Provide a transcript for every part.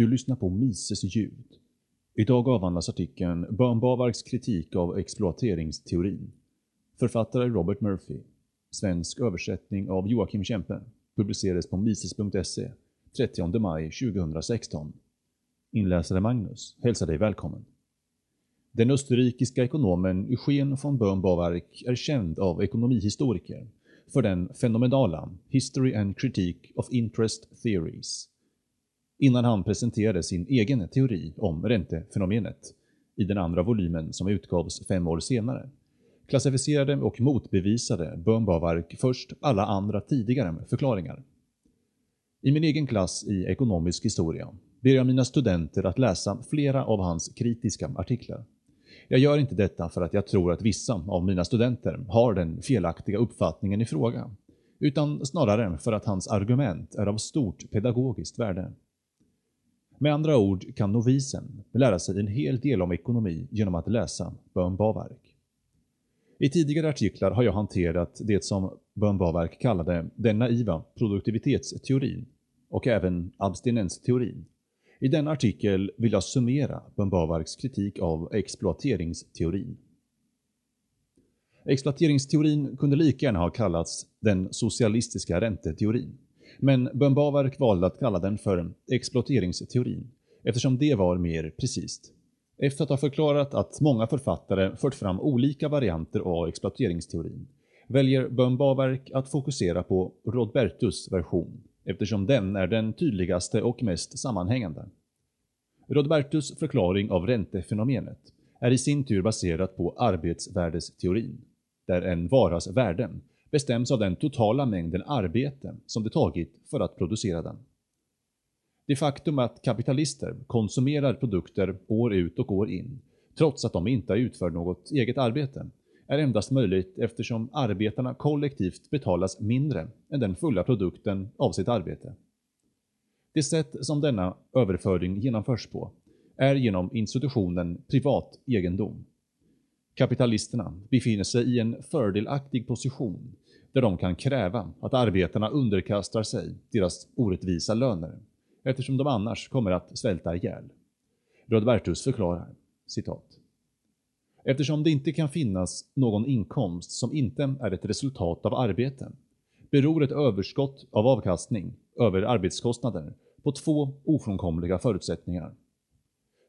Du lyssnar på Mises ljud. Idag avhandlas artikeln Börn Bavarks kritik av exploateringsteorin. Författare Robert Murphy. Svensk översättning av Joakim Kempe. Publicerades på mises.se 30 maj 2016. Inläsare Magnus hälsar dig välkommen. Den österrikiska ekonomen Eugen von Börn Bavark är känd av ekonomihistoriker för den fenomenala History and Critique of Interest Theories innan han presenterade sin egen teori om räntefenomenet i den andra volymen som utgavs fem år senare, klassificerade och motbevisade Böhm-Bavark först alla andra tidigare förklaringar. I min egen klass i ekonomisk historia ber jag mina studenter att läsa flera av hans kritiska artiklar. Jag gör inte detta för att jag tror att vissa av mina studenter har den felaktiga uppfattningen i fråga, utan snarare för att hans argument är av stort pedagogiskt värde. Med andra ord kan novisen lära sig en hel del om ekonomi genom att läsa Bön Baverk. I tidigare artiklar har jag hanterat det som Bön Baverk kallade den naiva produktivitetsteorin och även abstinensteorin. I denna artikel vill jag summera Bön Baverks kritik av exploateringsteorin. Exploateringsteorin kunde lika gärna ha kallats den socialistiska ränteteorin. Men Bön Bavark valde att kalla den för exploateringsteorin, eftersom det var mer precis. Efter att ha förklarat att många författare fört fram olika varianter av exploateringsteorin, väljer Bön Bavark att fokusera på Rodbertus version, eftersom den är den tydligaste och mest sammanhängande. Rodbertus förklaring av räntefenomenet är i sin tur baserat på arbetsvärdesteorin, där en varas värde bestäms av den totala mängden arbete som det tagit för att producera den. Det faktum att kapitalister konsumerar produkter år ut och år in, trots att de inte har utfört något eget arbete, är endast möjligt eftersom arbetarna kollektivt betalas mindre än den fulla produkten av sitt arbete. Det sätt som denna överföring genomförs på är genom institutionen privat egendom. Kapitalisterna befinner sig i en fördelaktig position där de kan kräva att arbetarna underkastar sig deras orättvisa löner, eftersom de annars kommer att svälta ihjäl. Rodbertus förklarar, citat. Eftersom det inte kan finnas någon inkomst som inte är ett resultat av arbete, beror ett överskott av avkastning över arbetskostnader på två ofrånkomliga förutsättningar.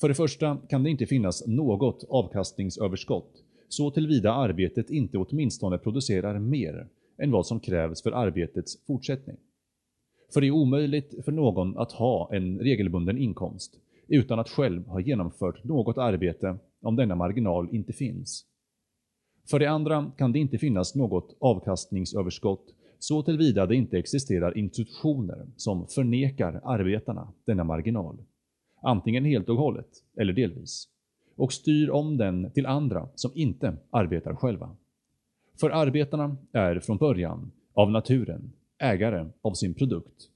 För det första kan det inte finnas något avkastningsöverskott så tillvida arbetet inte åtminstone producerar mer än vad som krävs för arbetets fortsättning. För det är omöjligt för någon att ha en regelbunden inkomst utan att själv ha genomfört något arbete om denna marginal inte finns. För det andra kan det inte finnas något avkastningsöverskott så tillvida det inte existerar institutioner som förnekar arbetarna denna marginal, antingen helt och hållet eller delvis, och styr om den till andra som inte arbetar själva. För arbetarna är från början, av naturen, ägare av sin produkt.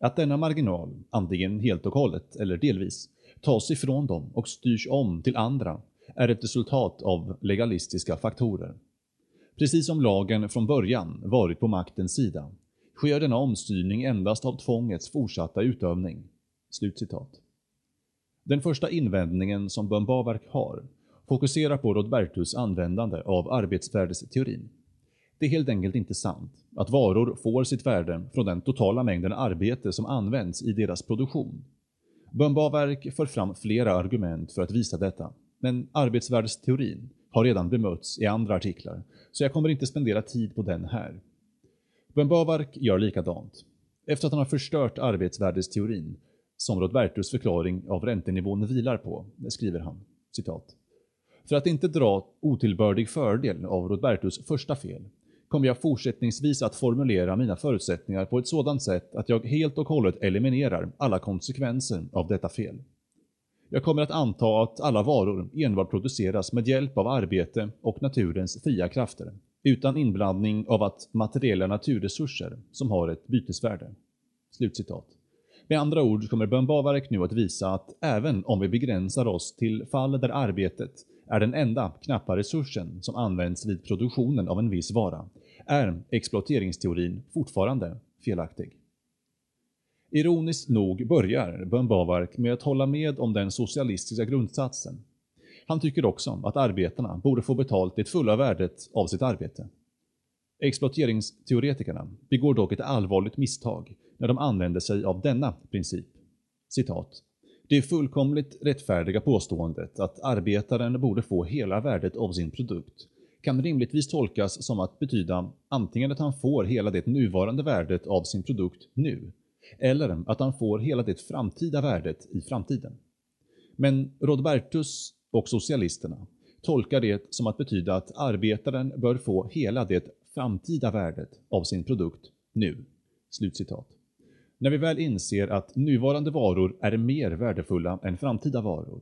Att denna marginal, antingen helt och hållet eller delvis, tas ifrån dem och styrs om till andra är ett resultat av legalistiska faktorer. Precis som lagen från början varit på maktens sida, sker denna omstyrning endast av tvångets fortsatta utövning.” Slutcitat. Den första invändningen som Bönbavark har fokuserar på Rodbertus användande av arbetsvärdesteorin. Det är helt enkelt inte sant att varor får sitt värde från den totala mängden arbete som används i deras produktion. Bön för fram flera argument för att visa detta, men arbetsvärdesteorin har redan bemötts i andra artiklar, så jag kommer inte spendera tid på den här. Bön gör likadant. Efter att han har förstört arbetsvärdesteorin, som Rodbertus förklaring av räntenivån vilar på, skriver han, citat. För att inte dra otillbördig fördel av Rodbertus första fel, kommer jag fortsättningsvis att formulera mina förutsättningar på ett sådant sätt att jag helt och hållet eliminerar alla konsekvenser av detta fel. Jag kommer att anta att alla varor enbart produceras med hjälp av arbete och naturens fria krafter, utan inblandning av att materiella naturresurser som har ett bytesvärde.” Slutcitat. Med andra ord kommer Bön Bavarek nu att visa att även om vi begränsar oss till fall där arbetet är den enda knappa resursen som används vid produktionen av en viss vara, är exploateringsteorin fortfarande felaktig. Ironiskt nog börjar Bönbavark med att hålla med om den socialistiska grundsatsen. Han tycker också att arbetarna borde få betalt det fulla värdet av sitt arbete. Exploateringsteoretikerna begår dock ett allvarligt misstag när de använder sig av denna princip. Citat. Det fullkomligt rättfärdiga påståendet att arbetaren borde få hela värdet av sin produkt kan rimligtvis tolkas som att betyda antingen att han får hela det nuvarande värdet av sin produkt nu, eller att han får hela det framtida värdet i framtiden. Men Rodbertus och socialisterna tolkar det som att betyda att arbetaren bör få hela det framtida värdet av sin produkt nu. Slutcitat. När vi väl inser att nuvarande varor är mer värdefulla än framtida varor,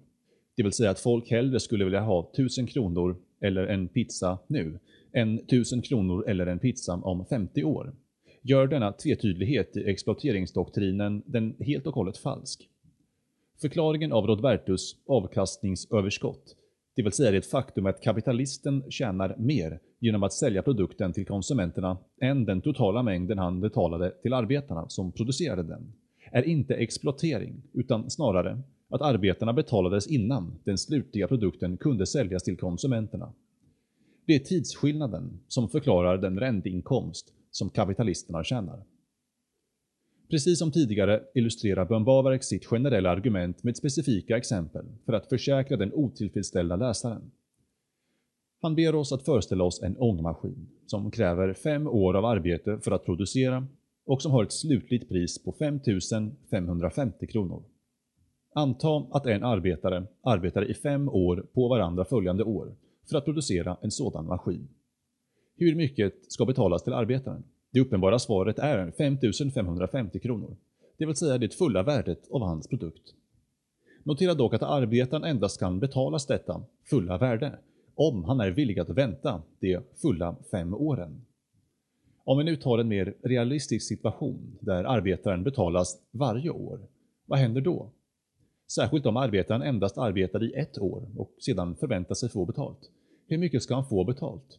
det vill säga att folk hellre skulle vilja ha 1000 kronor eller en pizza nu, än 1000 kronor eller en pizza om 50 år, gör denna tvetydlighet i exploateringsdoktrinen den helt och hållet falsk. Förklaringen av Rodbertus avkastningsöverskott, det vill säga det faktum att kapitalisten tjänar mer genom att sälja produkten till konsumenterna än den totala mängden han betalade till arbetarna som producerade den, är inte exploatering utan snarare att arbetarna betalades innan den slutliga produkten kunde säljas till konsumenterna. Det är tidsskillnaden som förklarar den ränteinkomst som kapitalisterna tjänar. Precis som tidigare illustrerar Bombavarek sitt generella argument med specifika exempel för att försäkra den otillfredsställda läsaren. Han ber oss att föreställa oss en ångmaskin som kräver fem år av arbete för att producera och som har ett slutligt pris på 5 550 kronor. Anta att en arbetare arbetar i fem år på varandra följande år för att producera en sådan maskin. Hur mycket ska betalas till arbetaren? Det uppenbara svaret är 5550 kronor, det vill säga det fulla värdet av hans produkt. Notera dock att arbetaren endast kan betalas detta fulla värde om han är villig att vänta de fulla fem åren. Om vi nu tar en mer realistisk situation där arbetaren betalas varje år, vad händer då? Särskilt om arbetaren endast arbetar i ett år och sedan förväntar sig få betalt. Hur mycket ska han få betalt?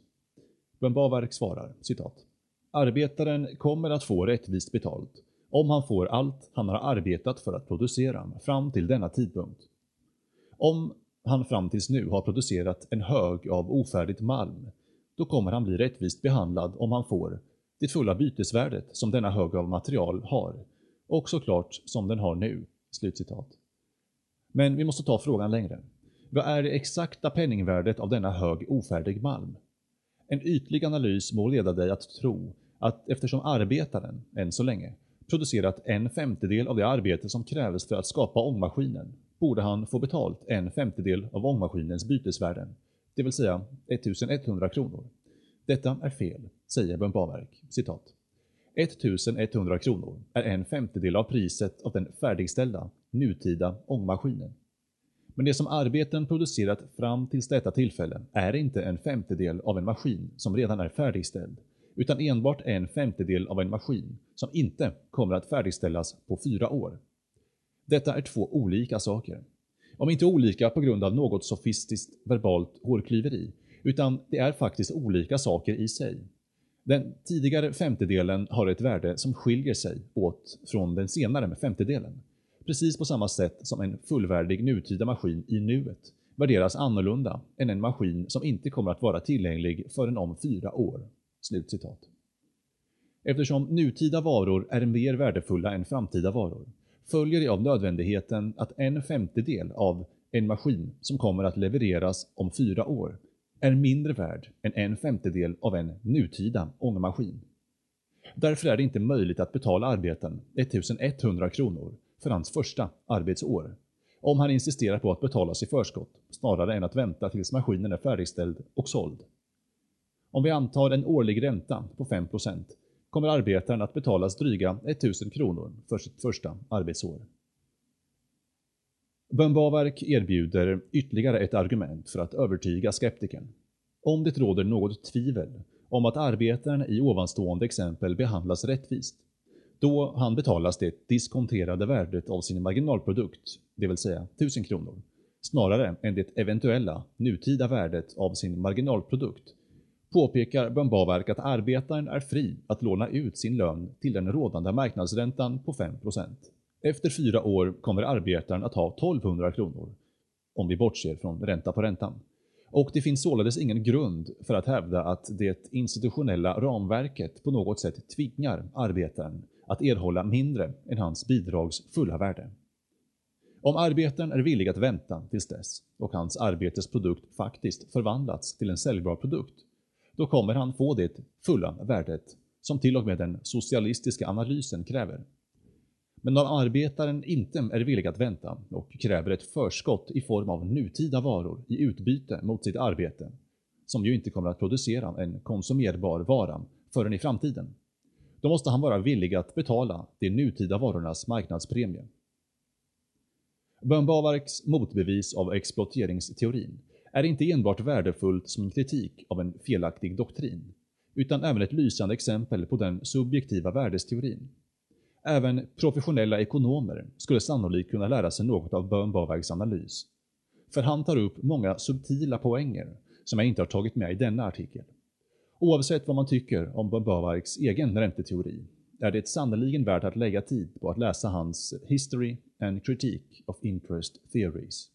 Björn Bavark svarar, citat. Arbetaren kommer att få rättvist betalt om han får allt han har arbetat för att producera fram till denna tidpunkt. Om han fram tills nu har producerat en hög av ofärdigt malm, då kommer han bli rättvist behandlad om han får det fulla bytesvärdet som denna hög av material har, och såklart som den har nu.” Slutcitat. Men vi måste ta frågan längre. Vad är det exakta penningvärdet av denna hög ofärdig malm? En ytlig analys må leda dig att tro att eftersom arbetaren, än så länge, producerat en femtedel av det arbete som krävs för att skapa ångmaskinen, borde han få betalt en femtedel av ångmaskinens bytesvärden, det vill säga 1100 kronor. Detta är fel, säger Björn Citat. 1100 kronor är en femtedel av priset av den färdigställda, nutida ångmaskinen. Men det som arbeten producerat fram tills detta tillfälle är inte en femtedel av en maskin som redan är färdigställd, utan enbart en femtedel av en maskin som inte kommer att färdigställas på fyra år. Detta är två olika saker. Om inte olika på grund av något sofistiskt verbalt hårklyveri, utan det är faktiskt olika saker i sig. Den tidigare femtedelen har ett värde som skiljer sig åt från den senare med femtedelen. Precis på samma sätt som en fullvärdig nutida maskin i nuet värderas annorlunda än en maskin som inte kommer att vara tillgänglig förrän om fyra år.” Slutcitat. Eftersom nutida varor är mer värdefulla än framtida varor följer det av nödvändigheten att en femtedel av en maskin som kommer att levereras om fyra år är mindre värd än en femtedel av en nutida ångmaskin. Därför är det inte möjligt att betala arbeten 1100 kronor för hans första arbetsår, om han insisterar på att betalas i förskott snarare än att vänta tills maskinen är färdigställd och såld. Om vi antar en årlig ränta på 5% kommer arbetaren att betalas dryga 1000 kronor för sitt första arbetsår. Bönbavark erbjuder ytterligare ett argument för att övertyga skeptikern. Om det råder något tvivel om att arbetaren i ovanstående exempel behandlas rättvist, då han betalas det diskonterade värdet av sin marginalprodukt, det vill säga 1000 kronor, snarare än det eventuella nutida värdet av sin marginalprodukt, påpekar Böhm-Baverk att arbetaren är fri att låna ut sin lön till den rådande marknadsräntan på 5%. Efter fyra år kommer arbetaren att ha 1200 kronor, om vi bortser från ränta på räntan. Och det finns således ingen grund för att hävda att det institutionella ramverket på något sätt tvingar arbetaren att erhålla mindre än hans bidrags fulla värde. Om arbetaren är villig att vänta tills dess och hans arbetes produkt faktiskt förvandlats till en säljbar produkt, då kommer han få det fulla värdet som till och med den socialistiska analysen kräver. Men om arbetaren inte är villig att vänta och kräver ett förskott i form av nutida varor i utbyte mot sitt arbete, som ju inte kommer att producera en konsumerbar vara förrän i framtiden, då måste han vara villig att betala de nutida varornas marknadspremie. Böhm-Bawerks motbevis av exploateringsteorin är inte enbart värdefullt som en kritik av en felaktig doktrin, utan även ett lysande exempel på den subjektiva värdesteorin. Även professionella ekonomer skulle sannolikt kunna lära sig något av Böhm-Bawerks analys, för han tar upp många subtila poänger som jag inte har tagit med i denna artikel. Oavsett vad man tycker om Böhm-Bawerks egen ränteteori är det sannoliken värt att lägga tid på att läsa hans History and Critique of Interest Theories.